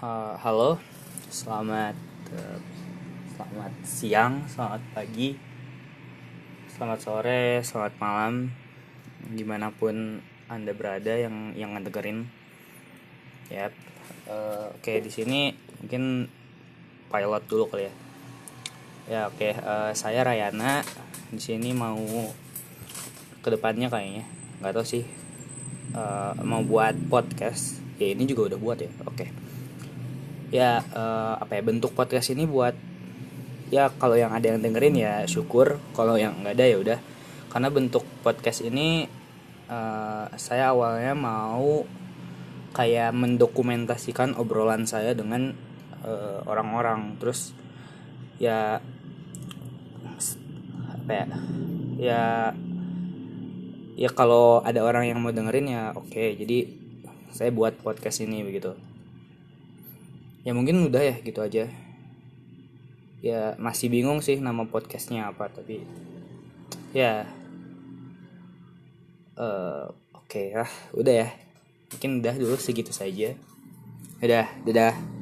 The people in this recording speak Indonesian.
Halo, selamat uh, selamat siang, selamat pagi, selamat sore, selamat malam, di mana pun anda berada yang yang ngedengerin. Ya, yep. uh, oke okay, di sini mungkin pilot dulu kali ya. Ya oke, uh, saya Rayana di sini mau ke depannya kayaknya nggak tahu sih uh, mau buat podcast ya ini juga udah buat ya oke okay. Ya uh, apa ya bentuk podcast ini buat ya kalau yang ada yang dengerin ya syukur kalau yang nggak ada ya udah. Karena bentuk podcast ini uh, saya awalnya mau kayak mendokumentasikan obrolan saya dengan orang-orang. Uh, terus ya apa ya ya ya kalau ada orang yang mau dengerin ya oke. Okay. jadi saya buat podcast ini begitu ya mungkin udah ya gitu aja. Ya masih bingung sih nama podcastnya apa tapi ya uh, oke okay, ah udah ya. Mungkin udah dulu segitu saja. Udah dadah